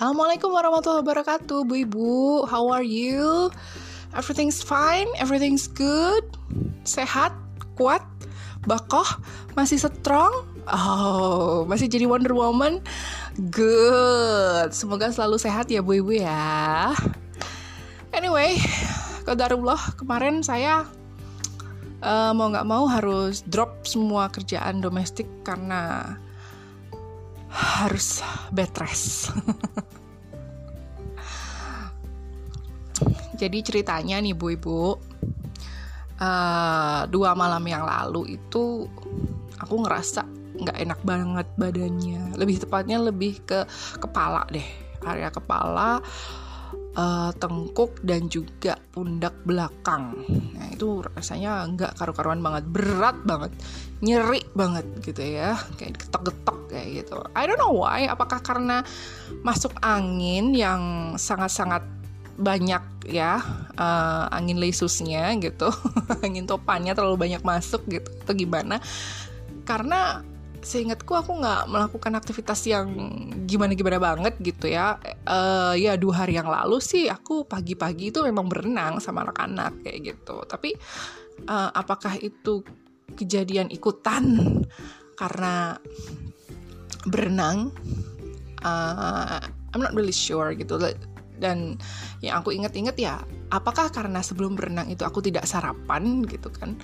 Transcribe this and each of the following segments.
Assalamualaikum warahmatullahi wabarakatuh, Bu Ibu. How are you? Everything's fine, everything's good. Sehat, kuat, bakoh, masih strong. Oh, masih jadi Wonder Woman. Good. Semoga selalu sehat ya Bu Ibu ya. Anyway, Qadarullah kemarin saya uh, mau nggak mau harus drop semua kerjaan domestik karena harus bed rest. Jadi ceritanya nih bu ibu, uh, dua malam yang lalu itu aku ngerasa nggak enak banget badannya. Lebih tepatnya lebih ke kepala deh, area kepala uh, tengkuk dan juga pundak belakang. Nah, itu rasanya nggak karu-karuan banget, berat banget, nyeri banget gitu ya, kayak getok-getok kayak gitu. I don't know why, apakah karena masuk angin yang sangat-sangat banyak ya uh, angin lesusnya gitu angin topannya terlalu banyak masuk gitu atau gimana karena seingatku aku nggak melakukan aktivitas yang gimana-gimana banget gitu ya. Uh, ya dua hari yang lalu sih aku pagi-pagi itu memang berenang sama anak-anak kayak gitu. Tapi uh, apakah itu kejadian ikutan karena berenang? Uh, I'm not really sure gitu. Dan yang aku inget-inget ya apakah karena sebelum berenang itu aku tidak sarapan gitu kan?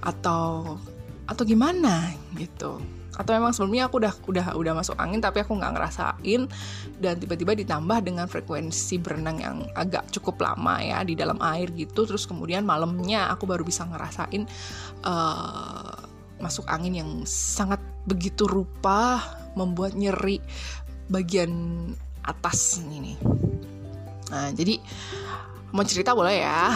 Atau atau gimana gitu atau memang sebelumnya aku udah udah udah masuk angin tapi aku nggak ngerasain. Dan tiba-tiba ditambah dengan frekuensi berenang yang agak cukup lama ya di dalam air gitu. Terus kemudian malamnya aku baru bisa ngerasain uh, masuk angin yang sangat begitu rupa membuat nyeri bagian atas ini. Nah jadi mau cerita boleh ya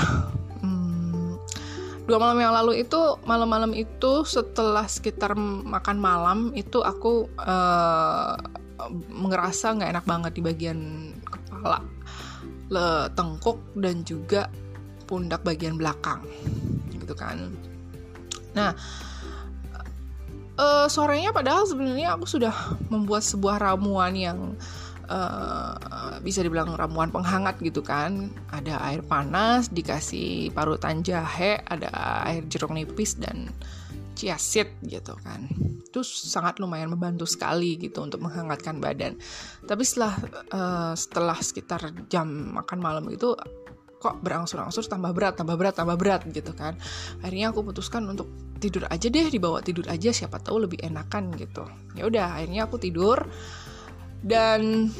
dua malam yang lalu itu malam-malam itu setelah sekitar makan malam itu aku uh, ngerasa nggak enak banget di bagian kepala le tengkuk dan juga pundak bagian belakang gitu kan. Nah uh, sorenya padahal sebenarnya aku sudah membuat sebuah ramuan yang uh, bisa dibilang ramuan penghangat gitu kan ada air panas dikasih parutan jahe ada air jeruk nipis dan chia seed gitu kan itu sangat lumayan membantu sekali gitu untuk menghangatkan badan tapi setelah uh, setelah sekitar jam makan malam itu kok berangsur-angsur tambah berat, tambah berat, tambah berat gitu kan. Akhirnya aku putuskan untuk tidur aja deh, dibawa tidur aja siapa tahu lebih enakan gitu. Ya udah, akhirnya aku tidur dan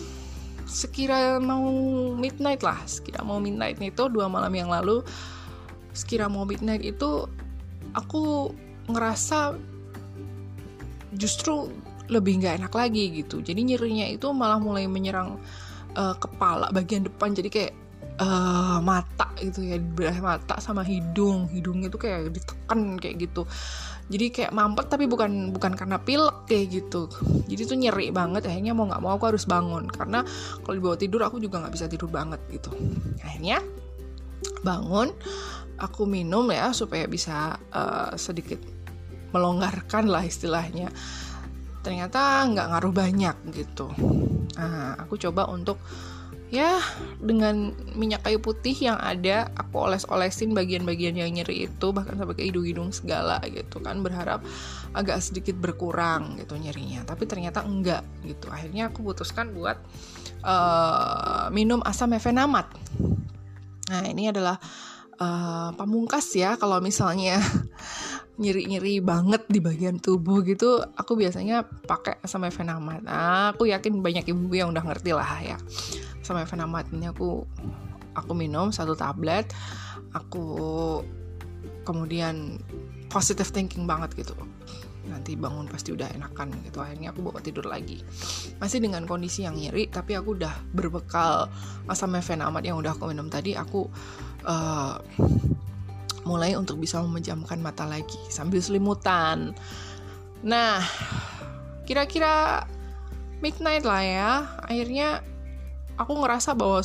sekira mau midnight lah sekira mau midnight itu dua malam yang lalu sekira mau midnight itu aku ngerasa justru lebih nggak enak lagi gitu. Jadi nyerinya itu malah mulai menyerang uh, kepala bagian depan. Jadi kayak uh, mata gitu ya belah mata sama hidung. Hidungnya tuh kayak ditekan kayak gitu jadi kayak mampet tapi bukan bukan karena pilek kayak gitu. Jadi tuh nyeri banget akhirnya mau nggak mau aku harus bangun. Karena kalau dibawa tidur aku juga nggak bisa tidur banget gitu. Akhirnya bangun aku minum ya supaya bisa uh, sedikit melonggarkan lah istilahnya. Ternyata nggak ngaruh banyak gitu. Nah aku coba untuk ya dengan minyak kayu putih yang ada aku oles-olesin bagian-bagian yang nyeri itu bahkan sampai ke hidung-hidung segala gitu kan berharap agak sedikit berkurang gitu nyerinya. Tapi ternyata enggak gitu. Akhirnya aku putuskan buat uh, minum asam mefenamat nah ini adalah uh, pamungkas ya kalau misalnya nyeri-nyeri banget di bagian tubuh gitu aku biasanya pakai asam mefenamat nah aku yakin banyak ibu yang udah ngerti lah ya. Sama Evenamat ini aku aku minum satu tablet aku kemudian positive thinking banget gitu. Nanti bangun pasti udah enakan gitu akhirnya aku bawa tidur lagi. Masih dengan kondisi yang nyeri tapi aku udah berbekal asam mefenamat yang udah aku minum tadi aku uh, mulai untuk bisa memejamkan mata lagi sambil selimutan. Nah kira-kira midnight lah ya. Akhirnya aku ngerasa bahwa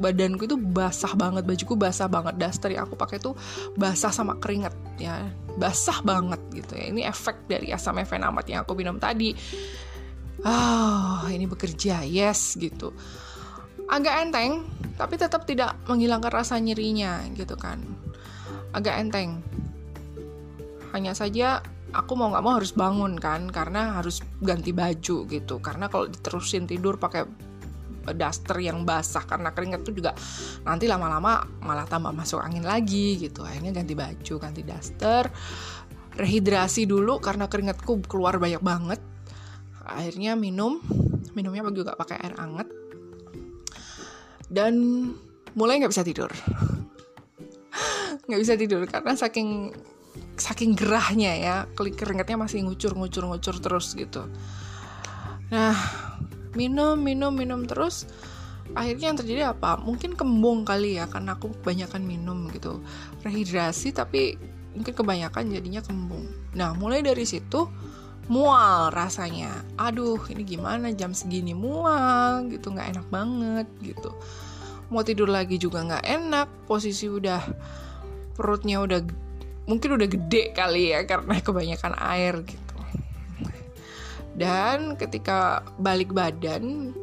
badanku itu basah banget bajuku basah banget daster yang aku pakai tuh basah sama keringet ya. Basah banget gitu ya. Ini efek dari asam efenamat yang aku minum tadi. Oh, ini bekerja yes gitu. Agak enteng tapi tetap tidak menghilangkan rasa nyerinya gitu kan agak enteng. Hanya saja aku mau nggak mau harus bangun kan karena harus ganti baju gitu. Karena kalau diterusin tidur pakai daster yang basah karena keringat tuh juga nanti lama-lama malah tambah masuk angin lagi gitu. Akhirnya ganti baju ganti daster rehidrasi dulu karena keringatku keluar banyak banget. Akhirnya minum minumnya juga pakai air hangat. Dan mulai nggak bisa tidur nggak bisa tidur karena saking saking gerahnya ya. Keringatnya masih ngucur ngucur ngucur terus gitu. Nah minum minum minum terus. Akhirnya yang terjadi apa? Mungkin kembung kali ya karena aku kebanyakan minum gitu. Rehidrasi tapi mungkin kebanyakan jadinya kembung. Nah mulai dari situ mual rasanya. Aduh ini gimana? Jam segini mual gitu nggak enak banget gitu. Mau tidur lagi juga nggak enak posisi udah perutnya udah mungkin udah gede kali ya karena kebanyakan air gitu. Dan ketika balik badan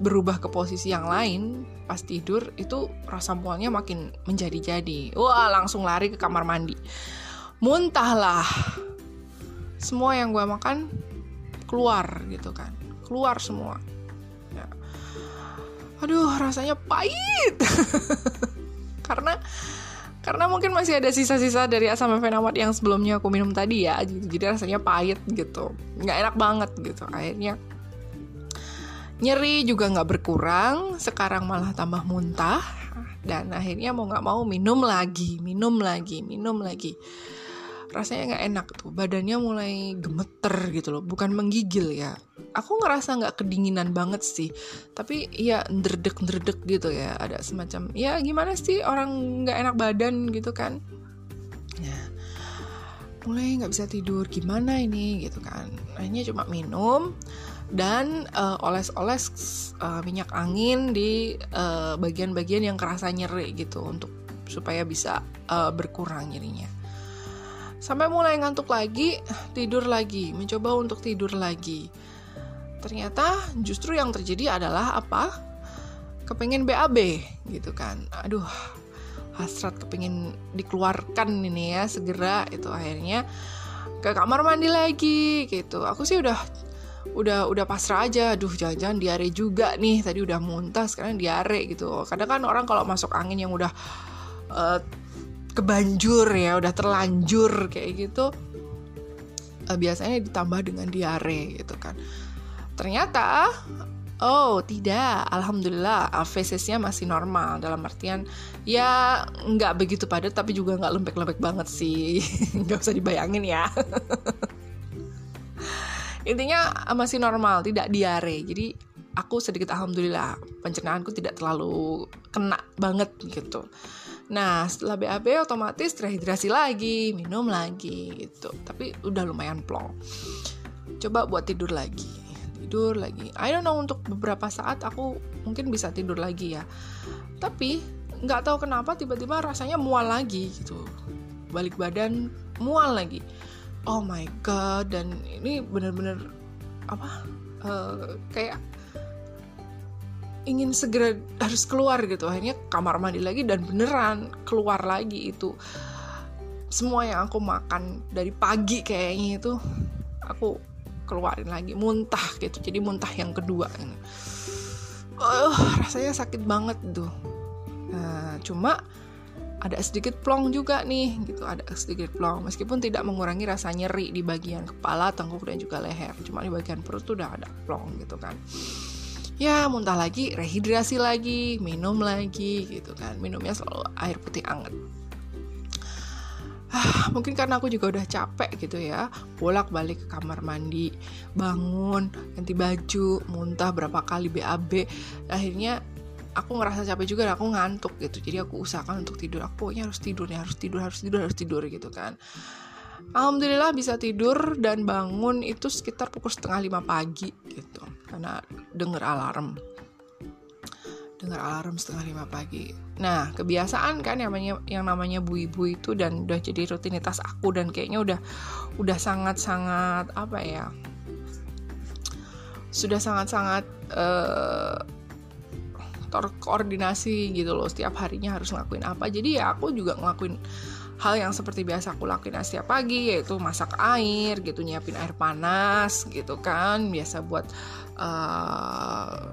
berubah ke posisi yang lain pas tidur itu rasa mualnya makin menjadi-jadi. Wah langsung lari ke kamar mandi. Muntahlah. Semua yang gue makan keluar gitu kan. Keluar semua. Ya. aduh rasanya pahit karena mungkin masih ada sisa-sisa dari asam mefenamat yang sebelumnya aku minum tadi ya gitu. jadi rasanya pahit gitu. Nggak enak banget gitu. Akhirnya nyeri juga nggak berkurang sekarang malah tambah muntah. Dan akhirnya mau nggak mau minum lagi minum lagi minum lagi rasanya nggak enak tuh. Badannya mulai gemeter gitu loh bukan menggigil ya. Aku ngerasa nggak kedinginan banget sih. Tapi ya ndredek ndredek gitu ya ada semacam ya gimana sih orang nggak enak badan gitu kan? Ya mulai nggak bisa tidur gimana ini gitu kan. Akhirnya cuma minum dan uh, oles-oles uh, minyak angin di bagian-bagian uh, yang kerasa nyeri gitu untuk supaya bisa uh, berkurang nyerinya Sampai mulai ngantuk lagi, tidur lagi, mencoba untuk tidur lagi. Ternyata justru yang terjadi adalah apa? Kepengen BAB gitu kan. Aduh, hasrat kepengen dikeluarkan ini ya segera itu akhirnya ke kamar mandi lagi gitu. Aku sih udah udah udah pasrah aja aduh jangan-jangan diare juga nih tadi udah muntah sekarang diare gitu kadang kan orang kalau masuk angin yang udah uh, kebanjur ya udah terlanjur kayak gitu uh, biasanya ditambah dengan diare gitu kan. Ternyata oh tidak. Alhamdulillah fesesnya masih normal. Dalam artian ya nggak begitu padat tapi juga nggak lembek-lembek banget sih. Nggak usah dibayangin ya. Intinya masih normal tidak diare. Jadi aku sedikit alhamdulillah pencernaanku tidak terlalu kena banget gitu Nah, setelah BAB otomatis rehidrasi lagi, minum lagi gitu. Tapi udah lumayan plong. Coba buat tidur lagi. Tidur lagi. I don't know untuk beberapa saat aku mungkin bisa tidur lagi ya. Tapi nggak tahu kenapa tiba-tiba rasanya mual lagi gitu. Balik badan mual lagi. Oh my god, dan ini bener-bener apa? Uh, kayak ingin segera harus keluar gitu. Akhirnya kamar mandi lagi dan beneran keluar lagi itu. Semua yang aku makan dari pagi kayaknya itu aku keluarin lagi. Muntah gitu. Jadi muntah yang kedua. Uh, rasanya sakit banget tuh nah, cuma ada sedikit plong juga nih gitu. Ada sedikit plong. Meskipun tidak mengurangi rasa nyeri di bagian kepala tengkuk dan juga leher. Cuma di bagian perut tuh udah ada plong gitu kan ya muntah lagi rehidrasi lagi minum lagi gitu kan. Minumnya selalu air putih anget. Ah, mungkin karena aku juga udah capek gitu ya. Bolak balik ke kamar mandi bangun ganti baju muntah berapa kali BAB akhirnya aku ngerasa capek juga dan aku ngantuk gitu. Jadi aku usahakan untuk tidur. Aku pokoknya harus tidur ya harus tidur harus tidur harus tidur gitu kan Alhamdulillah bisa tidur dan bangun itu sekitar pukul setengah lima pagi gitu karena denger alarm dengar alarm setengah lima pagi. Nah, kebiasaan kan yang namanya yang namanya bu ibu itu dan udah jadi rutinitas aku dan kayaknya udah udah sangat-sangat apa ya? Sudah sangat-sangat uh, faktor koordinasi gitu loh setiap harinya harus ngelakuin apa. Jadi ya aku juga ngelakuin hal yang seperti biasa aku lakuin setiap pagi yaitu masak air gitu nyiapin air panas gitu kan biasa buat uh,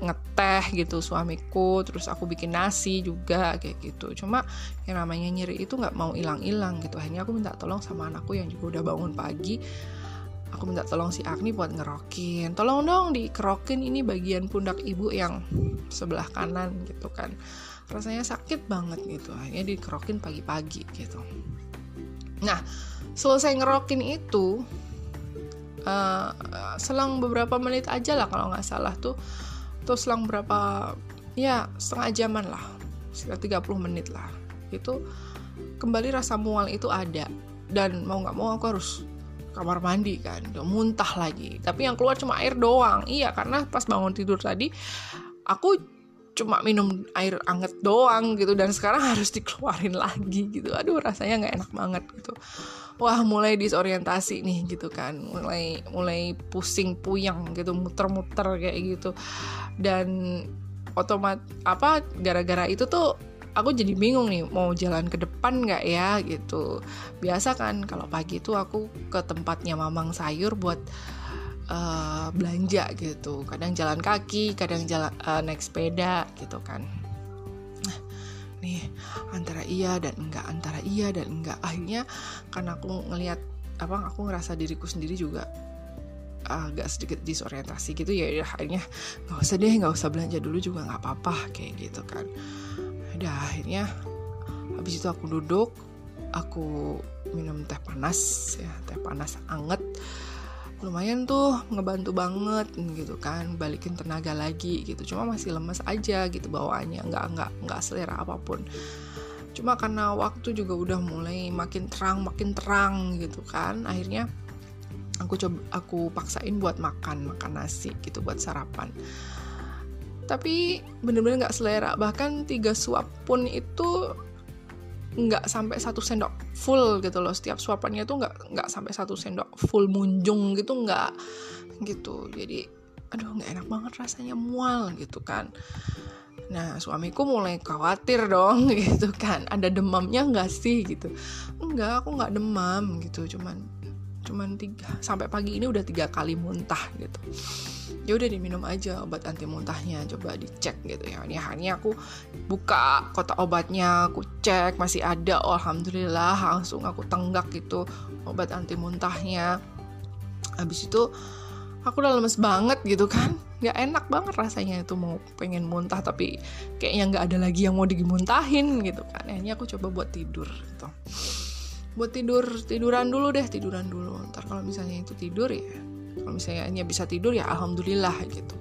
ngeteh gitu suamiku terus aku bikin nasi juga kayak gitu. Cuma yang namanya nyeri itu nggak mau hilang-hilang gitu. Akhirnya aku minta tolong sama anakku yang juga udah bangun pagi aku minta tolong si Agni buat ngerokin. Tolong dong dikerokin ini bagian pundak ibu yang sebelah kanan gitu kan. Rasanya sakit banget gitu. Akhirnya dikerokin pagi-pagi gitu. Nah selesai ngerokin itu uh, selang beberapa menit aja lah kalau nggak salah tuh. Tuh selang berapa ya setengah jaman lah. Sekitar 30 menit lah. Itu kembali rasa mual itu ada. Dan mau nggak mau aku harus kamar mandi kan udah muntah lagi. Tapi yang keluar cuma air doang. Iya karena pas bangun tidur tadi aku cuma minum air anget doang gitu dan sekarang harus dikeluarin lagi gitu. Aduh rasanya nggak enak banget gitu. Wah mulai disorientasi nih gitu kan. Mulai mulai pusing puyeng gitu muter-muter kayak gitu. Dan otomat apa gara-gara itu tuh aku jadi bingung nih mau jalan ke depan nggak ya gitu. Biasa kan kalau pagi tuh aku ke tempatnya mamang sayur buat uh, belanja gitu. Kadang jalan kaki kadang jalan uh, naik sepeda gitu kan. Nah, nih antara iya dan enggak antara iya dan enggak. Akhirnya karena aku ngelihat apa aku ngerasa diriku sendiri juga agak sedikit disorientasi gitu ya akhirnya nggak usah deh nggak usah belanja dulu juga nggak apa-apa kayak gitu kan udah akhirnya habis itu aku duduk aku minum teh panas ya teh panas anget. Lumayan tuh ngebantu banget gitu kan balikin tenaga lagi gitu. Cuma masih lemes aja gitu bawaannya. Nggak nggak nggak selera apa pun. Cuma karena waktu juga udah mulai makin terang makin terang gitu kan. Akhirnya aku coba aku paksain buat makan makan nasi gitu buat sarapan tapi bener-bener nggak selera. Bahkan tiga suap pun itu nggak sampai satu sendok full gitu loh. Setiap suapannya tuh nggak nggak sampai satu sendok full munjung gitu nggak gitu. Jadi aduh nggak enak banget rasanya mual gitu kan. Nah suamiku mulai khawatir dong gitu kan. Ada demamnya nggak sih gitu? Enggak aku nggak demam gitu. Cuman cuman tiga sampai pagi ini udah tiga kali muntah gitu. Ya udah diminum aja obat anti muntahnya coba dicek gitu ya. Ini hanya aku buka kotak obatnya aku cek masih ada oh, alhamdulillah langsung aku tenggak gitu obat anti muntahnya. Habis itu aku udah lemes banget gitu kan. Nggak enak banget rasanya itu mau pengen muntah tapi kayaknya nggak ada lagi yang mau dimuntahin gitu kan. Ini aku coba buat tidur gitu buat tidur tiduran dulu deh tiduran dulu. Ntar kalau misalnya itu tidur ya kalau misalnya hanya bisa tidur ya alhamdulillah gitu.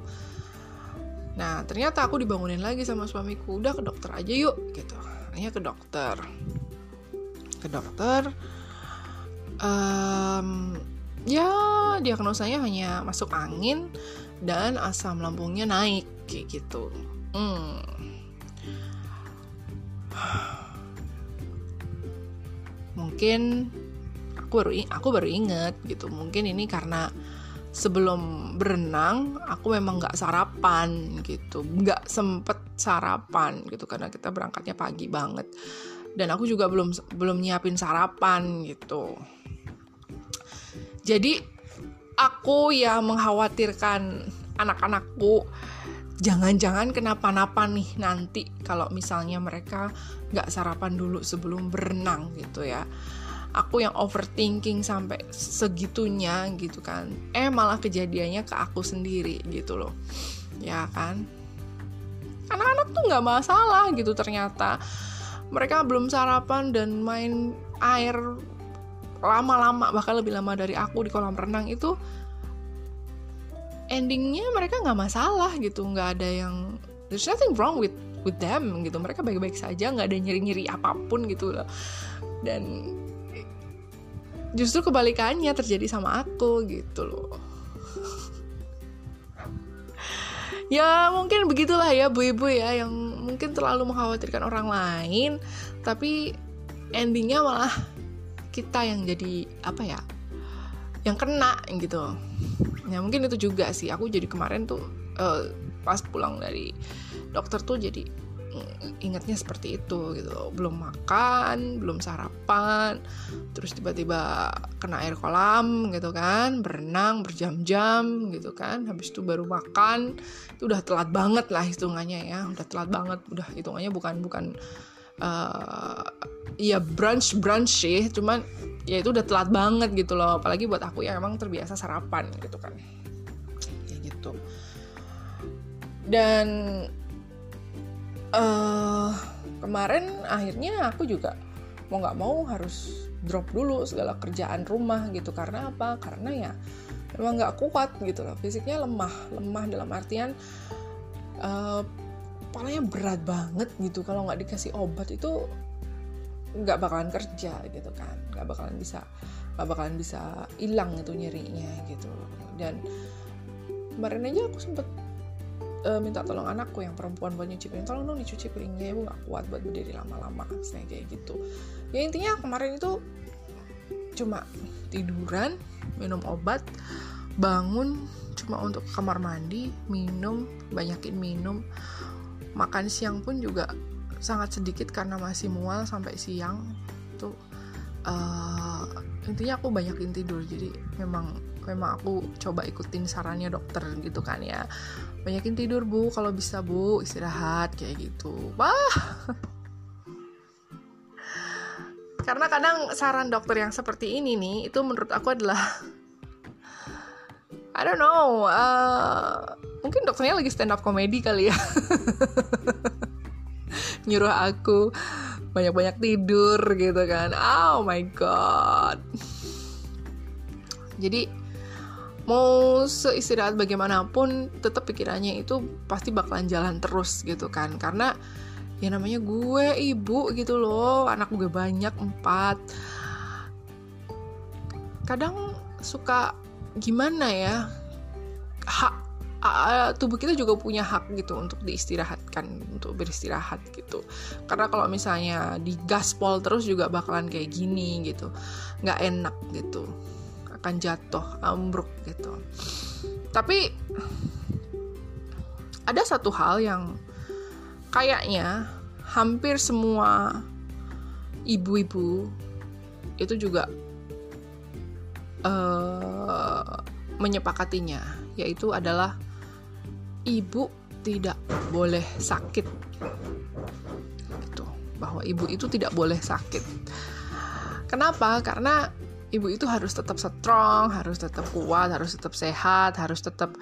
Nah ternyata aku dibangunin lagi sama suamiku. Udah ke dokter aja yuk gitu. Hanya ke dokter. Ke dokter um, ya diagnosanya hanya masuk angin dan asam lambungnya naik kayak gitu. Hmm mungkin aku baru aku baru inget gitu. Mungkin ini karena sebelum berenang aku memang nggak sarapan gitu. Nggak sempet sarapan gitu karena kita berangkatnya pagi banget. Dan aku juga belum belum nyiapin sarapan gitu. Jadi aku ya mengkhawatirkan anak-anakku jangan-jangan kenapa-napa nih nanti kalau misalnya mereka nggak sarapan dulu sebelum berenang gitu ya. Aku yang overthinking sampai segitunya gitu kan. Eh malah kejadiannya ke aku sendiri gitu loh. Ya kan? Anak-anak tuh nggak masalah gitu ternyata. Mereka belum sarapan dan main air lama-lama bahkan lebih lama dari aku di kolam renang itu endingnya mereka nggak masalah gitu nggak ada yang there's nothing wrong with with them gitu. Mereka baik-baik saja nggak ada nyeri-nyeri apa pun gitu loh. Dan justru kebalikannya terjadi sama aku gitu loh. Ya mungkin begitulah ya bu ibu ya yang mungkin terlalu mengkhawatirkan orang lain tapi endingnya malah kita yang jadi apa ya yang kena gitu ya mungkin itu juga sih. Aku jadi kemarin tuh uh, pas pulang dari dokter tuh jadi ingatnya seperti itu gitu belum makan belum sarapan terus tiba-tiba kena air kolam gitu kan berenang berjam-jam gitu kan. Habis itu baru makan itu udah telat banget lah hitungannya ya. Udah telat banget udah hitungannya bukan bukan uh, ya brunch brunch sih cuman ya itu udah telat banget gitu loh. Apalagi buat aku yang emang terbiasa sarapan gitu kan. Ya gitu. Dan uh, kemarin akhirnya aku juga mau nggak mau harus drop dulu segala kerjaan rumah gitu. Karena apa? Karena ya memang nggak kuat gitu loh. Fisiknya lemah lemah dalam artian uh, kepalanya berat banget gitu. Kalau nggak dikasih obat itu nggak bakalan kerja gitu kan. Nggak bakalan bisa nggak bakalan bisa hilang itu nyerinya gitu. Dan kemarin aja aku sempet uh, minta tolong anakku yang perempuan buat nyuci piring. Tolong dong dicuci piringnya ibu nggak kuat buat berdiri lama-lama saya kayak gitu. Ya intinya kemarin itu cuma tiduran minum obat bangun cuma untuk kamar mandi minum banyakin minum makan siang pun juga sangat sedikit karena masih mual sampai siang. Tuh uh, intinya aku banyakin tidur. Jadi memang memang aku coba ikutin sarannya dokter gitu kan ya. Banyakin tidur bu. Kalau bisa bu istirahat kayak gitu. Wah! Karena kadang saran dokter yang seperti ini nih itu menurut aku adalah I don't know uh, mungkin dokternya lagi stand up komedi kali ya. Nyuruh aku banyak-banyak tidur gitu kan. Oh my god. Jadi mau seistirahat bagaimanapun tetap pikirannya itu pasti bakalan jalan terus gitu kan. Karena ya namanya gue ibu gitu loh. Anak gue banyak empat. Kadang suka gimana ya? Hak tubuh kita juga punya hak gitu untuk diistirahatkan untuk beristirahat gitu. Karena kalau misalnya digaspol terus juga bakalan kayak gini gitu. Nggak enak gitu. Akan jatuh ambruk gitu. Tapi ada satu hal yang kayaknya hampir semua ibu-ibu itu juga uh, menyepakatinya yaitu adalah ibu tidak boleh sakit gitu bahwa ibu itu tidak boleh sakit kenapa karena ibu itu harus tetap strong, harus tetap kuat, harus tetap sehat, harus tetap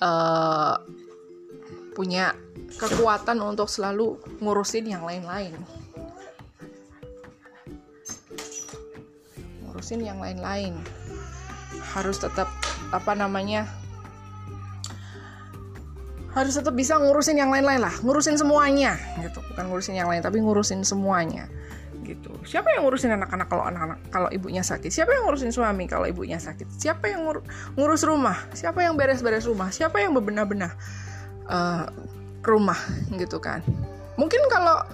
uh, punya kekuatan untuk selalu ngurusin yang lain-lain. Ngurusin yang lain-lain. Harus tetap apa namanya? Harus tetap bisa ngurusin yang lain-lain lah, ngurusin semuanya gitu. Bukan ngurusin yang lain, tapi ngurusin semuanya gitu. Siapa yang ngurusin anak-anak kalau anak-anak kalau ibunya sakit? Siapa yang ngurusin suami kalau ibunya sakit? Siapa yang ngur ngurus rumah? Siapa yang beres-beres rumah? Siapa yang bebenah-benah uh, rumah gitu kan? Mungkin kalau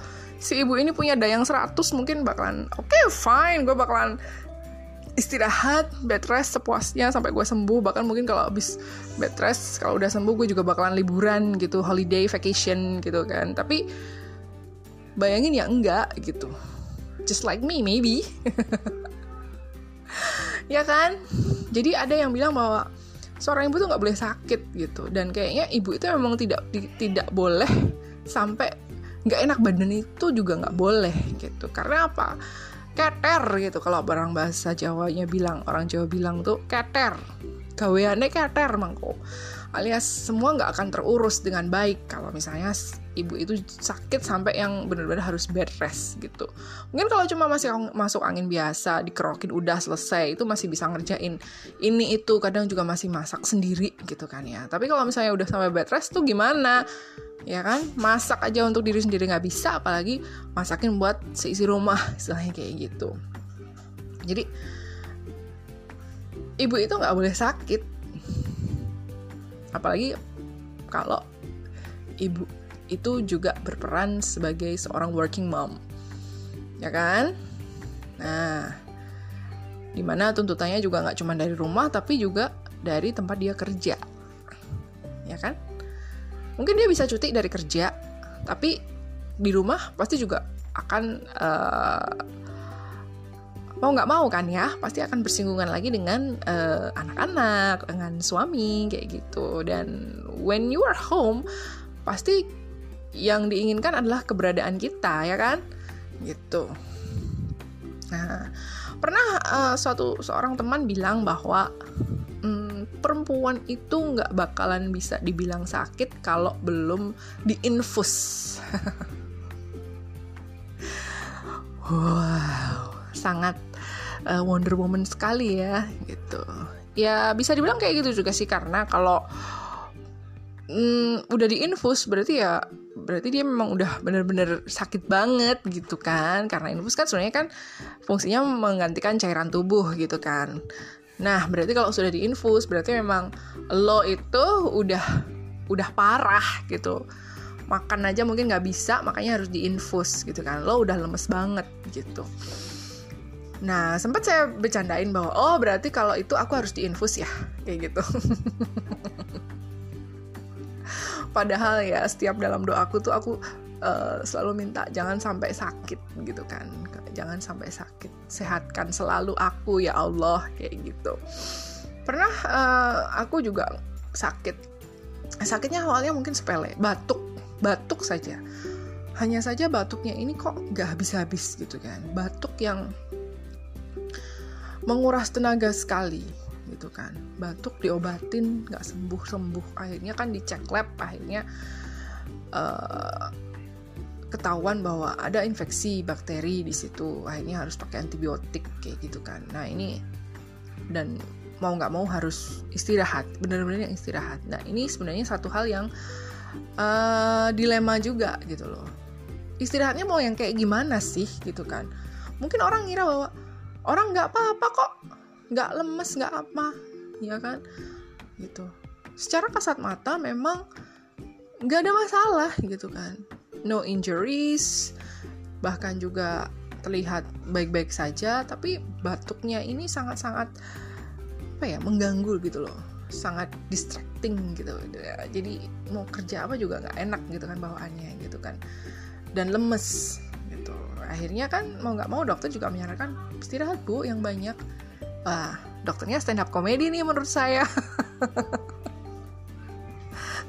si ibu ini punya dayang 100 mungkin bakalan oke okay, fine gue bakalan istirahat bed rest sepuasnya sampai gue sembuh. Bahkan mungkin kalau habis bed rest kalau udah sembuh gue juga bakalan liburan gitu holiday vacation gitu kan. Tapi bayangin ya enggak gitu. Just like me maybe. Ya kan? Jadi ada yang bilang bahwa seorang ibu tuh nggak boleh sakit gitu. Dan kayaknya ibu itu memang tidak tidak boleh sampai nggak enak badan itu juga nggak boleh gitu. Karena apa keter gitu. Kalau orang bahasa Jawanya bilang orang Jawa bilang tuh keter. Gaweane keter mangko alias semua nggak akan terurus dengan baik kalau misalnya ibu itu sakit sampai yang benar-benar harus bed rest gitu. Mungkin kalau cuma masih masuk angin biasa dikerokin udah selesai itu masih bisa ngerjain ini itu kadang juga masih masak sendiri gitu kan ya. Tapi kalau misalnya udah sampai bed rest tuh gimana? Ya kan? Masak aja untuk diri sendiri nggak bisa apalagi masakin buat seisi rumah istilahnya kayak gitu. Jadi ibu itu nggak boleh sakit apalagi kalau ibu itu juga berperan sebagai seorang working mom. Ya kan? Nah di mana tuntutannya juga nggak cuma dari rumah tapi juga dari tempat dia kerja. Ya kan? Mungkin dia bisa cuti dari kerja tapi di rumah pasti juga akan uh, mau nggak mau kan ya pasti akan bersinggungan lagi dengan anak anak-anak dengan suami kayak gitu. Dan when you are home pasti yang diinginkan adalah keberadaan kita ya kan? Gitu. Nah pernah uh, suatu seorang teman bilang bahwa um, perempuan itu nggak bakalan bisa dibilang sakit kalau belum diinfus. Wow sangat uh, Wonder Woman sekali ya gitu. Ya bisa dibilang kayak gitu juga sih karena kalau mm, udah diinfus berarti ya berarti dia memang udah bener-bener sakit banget gitu kan. Karena infus kan sebenarnya kan fungsinya menggantikan cairan tubuh gitu kan. Nah berarti kalau sudah diinfus berarti memang lo itu udah udah parah gitu. Makan aja mungkin nggak bisa makanya harus diinfus gitu kan. Lo udah lemes banget gitu Nah, sempat saya bercandain bahwa oh berarti kalau itu aku harus diinfus ya, kayak gitu. Padahal ya setiap dalam doaku tuh aku uh, selalu minta jangan sampai sakit gitu kan, jangan sampai sakit, sehatkan selalu aku ya Allah kayak gitu. Pernah uh, aku juga sakit, sakitnya awalnya mungkin sepele, batuk, batuk saja. Hanya saja batuknya ini kok gak habis-habis gitu kan, batuk yang menguras tenaga sekali gitu kan. Batuk diobatin nggak sembuh sembuh akhirnya kan dicek lab akhirnya uh, ketahuan bahwa ada infeksi bakteri di situ. Akhirnya harus pakai antibiotik kayak gitu kan. Nah ini dan mau nggak mau harus istirahat benar-benar istirahat. Nah ini sebenarnya satu hal yang uh, dilema juga gitu loh. Istirahatnya mau yang kayak gimana sih gitu kan. Mungkin orang ngira bahwa orang nggak apa-apa kok. Nggak lemes nggak apa ya kan? Gitu. Secara kasat mata memang nggak ada masalah gitu kan. No injuries bahkan juga terlihat baik-baik saja tapi batuknya ini sangat-sangat apa ya mengganggu gitu loh. Sangat distracting gitu. Jadi mau kerja apa juga nggak enak gitu kan bawaannya gitu kan. Dan lemes akhirnya kan mau nggak mau dokter juga menyarankan istirahat bu yang banyak. Wah dokternya stand up komedi nih menurut saya.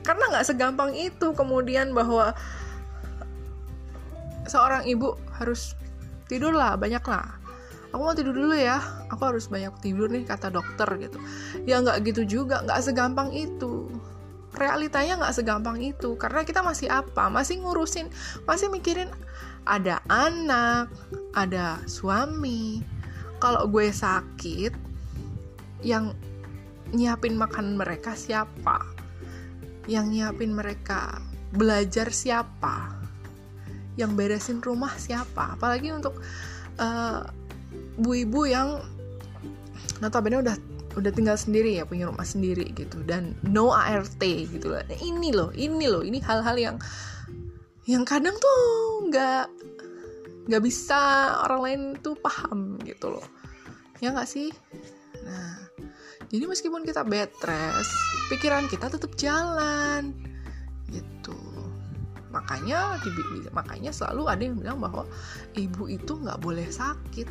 Karena nggak segampang itu kemudian bahwa seorang ibu harus tidur lah banyak lah. Aku mau tidur dulu ya aku harus banyak tidur nih kata dokter gitu. Ya nggak gitu juga nggak segampang itu. Realitanya nggak segampang itu karena kita masih apa? Masih ngurusin masih mikirin ada anak, ada suami. Kalau gue sakit, yang nyiapin makan mereka siapa? Yang nyiapin mereka belajar siapa? Yang beresin rumah siapa? Apalagi untuk ibu-ibu yang notabene udah udah tinggal sendiri ya punya rumah sendiri gitu dan no ART gitu loh. Ini loh, ini loh, ini hal-hal yang yang kadang tuh nggak nggak bisa orang lain tuh paham gitu loh. Ya nggak sih? Nah jadi meskipun kita bed rest pikiran kita tetap jalan gitu. Makanya makanya selalu ada yang bilang bahwa ibu itu nggak boleh sakit.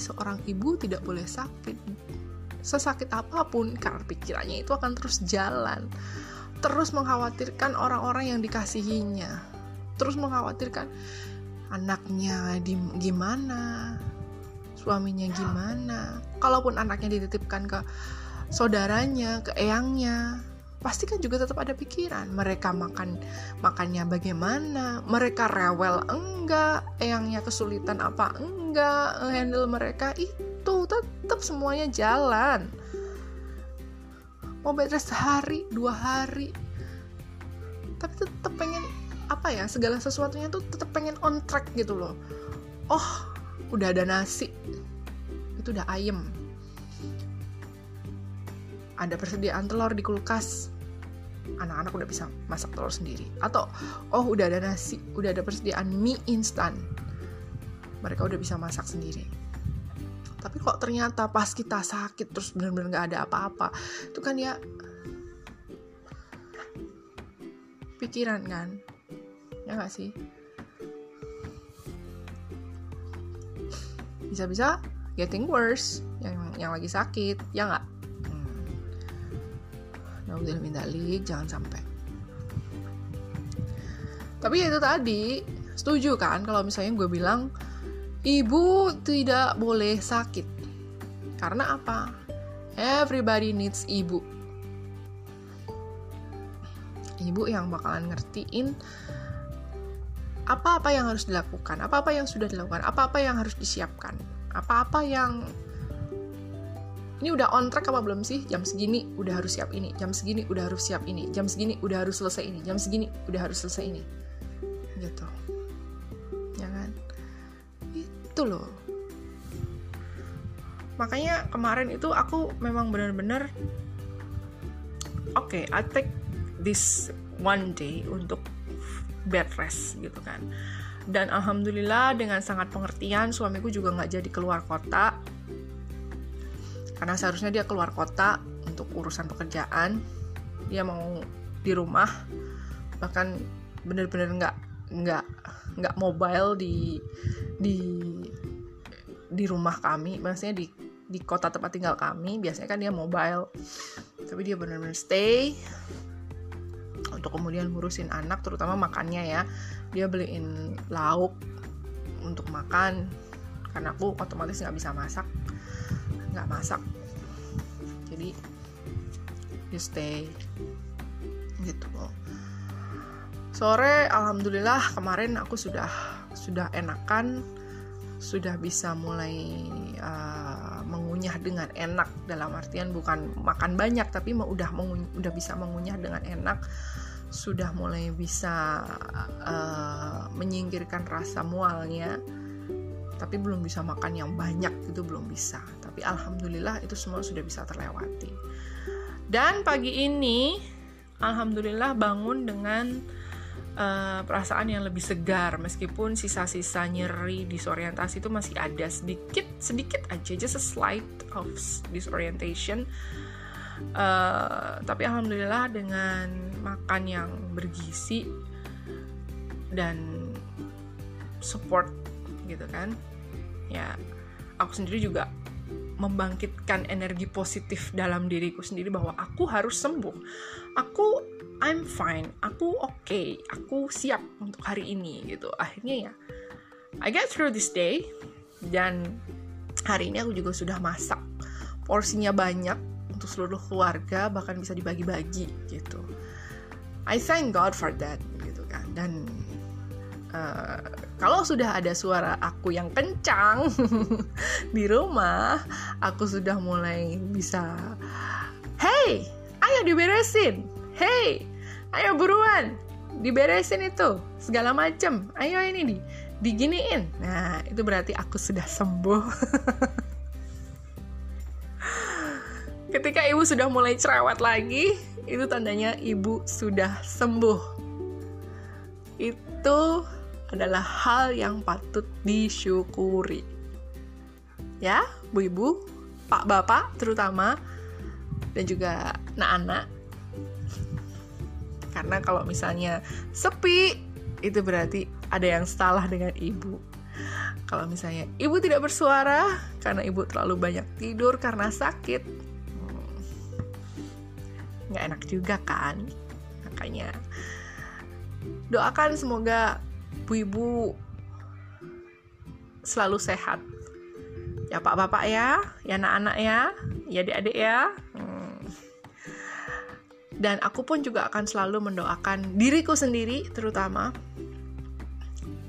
Seorang ibu tidak boleh sakit. Sesakit apa pun karena pikirannya itu akan terus jalan terus mengkhawatirkan orang-orang yang dikasihinya. Terus mengkhawatirkan anaknya di gimana suaminya gimana. Kalaupun anaknya dititipkan ke saudaranya ke eyangnya pasti kan juga tetap ada pikiran. Mereka makan makannya bagaimana? Mereka rewel enggak? Eyangnya kesulitan apa enggak? Handle mereka? Itu tetap semuanya jalan mau bed rest sehari dua hari. Tapi tetap pengen apa ya segala sesuatunya tuh tetap pengen on track gitu loh. Oh udah ada nasi. Itu udah ayam ada persediaan telur di kulkas. Anak-anak udah bisa masak telur sendiri. Atau oh udah ada nasi udah ada persediaan mie instan. Mereka udah bisa masak sendiri tapi kok ternyata pas kita sakit terus bener-bener gak ada apa-apa itu kan ya pikiran kan? Ya nggak sih? Bisa-bisa getting worse yang yang lagi sakit ya nggak? Hmm. udah minta jangan sampai. Tapi ya itu tadi setuju kan kalau misalnya gue bilang ibu tidak boleh sakit karena apa everybody needs ibu ibu yang bakalan ngertiin apa-apa yang harus dilakukan, apa-apa yang sudah dilakukan, apa-apa yang harus disiapkan, apa-apa yang ini udah on track apa belum sih? Jam segini udah harus siap ini, jam segini udah harus siap ini, jam segini udah harus selesai ini, jam segini udah harus selesai ini. Gitu. Ya kan? Itu loh. Makanya kemarin itu aku memang benar-benar oke, okay, I take this one day untuk bed rest gitu kan dan alhamdulillah dengan sangat pengertian suamiku juga nggak jadi keluar kota karena seharusnya dia keluar kota untuk urusan pekerjaan dia mau di rumah bahkan bener-bener nggak nggak nggak mobile di di di rumah kami maksudnya di di kota tempat tinggal kami biasanya kan dia mobile. Tapi dia benar-benar stay untuk kemudian ngurusin anak terutama makannya ya. Dia beliin lauk untuk makan karena aku otomatis nggak bisa masak nggak masak. Jadi you stay. Gitu. Sore alhamdulillah kemarin aku sudah sudah enakan sudah bisa mulai uh, mengunyah dengan enak. Dalam artian bukan makan banyak tapi udah udah bisa mengunyah dengan enak. Sudah mulai bisa uh, menyingkirkan rasa mualnya. Tapi belum bisa makan yang banyak itu belum bisa. Tapi alhamdulillah itu semua sudah bisa terlewati. Dan pagi ini alhamdulillah bangun dengan uh, perasaan yang lebih segar meskipun sisa-sisa nyeri disorientasi itu masih ada. Sedikit sedikit aja just a slight of disorientation. Uh, tapi alhamdulillah dengan makan yang bergizi dan support gitu kan ya aku sendiri juga membangkitkan energi positif dalam diriku sendiri bahwa aku harus sembuh. Aku I'm fine. Aku oke. Okay, aku siap untuk hari ini gitu. Akhirnya ya I get through this day. Dan hari ini aku juga sudah masak porsinya banyak untuk seluruh keluarga bahkan bisa dibagi-bagi gitu. I thank God for that gitu kan. Dan uh, kalau sudah ada suara aku yang kencang di rumah aku sudah mulai bisa hey ayo diberesin. Hey ayo buruan diberesin itu segala macem ayo ini di diginiin nah itu berarti aku sudah sembuh ketika ibu sudah mulai cerewet lagi itu tandanya ibu sudah sembuh. Itu adalah hal yang patut disyukuri. Ya, Bu Ibu, Pak Bapak terutama dan juga anak-anak. Karena kalau misalnya sepi, itu berarti ada yang salah dengan ibu. Kalau misalnya ibu tidak bersuara karena ibu terlalu banyak tidur karena sakit, nggak enak juga kan makanya doakan semoga ibu-ibu selalu sehat ya pak bapak ya ya anak-anak ya ya adik-adik ya hmm. Dan aku pun juga akan selalu mendoakan diriku sendiri terutama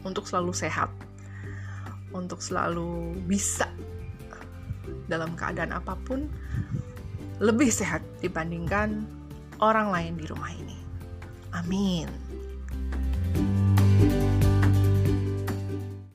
untuk selalu sehat untuk selalu bisa dalam keadaan apa pun lebih sehat dibandingkan orang lain di rumah ini. Amin.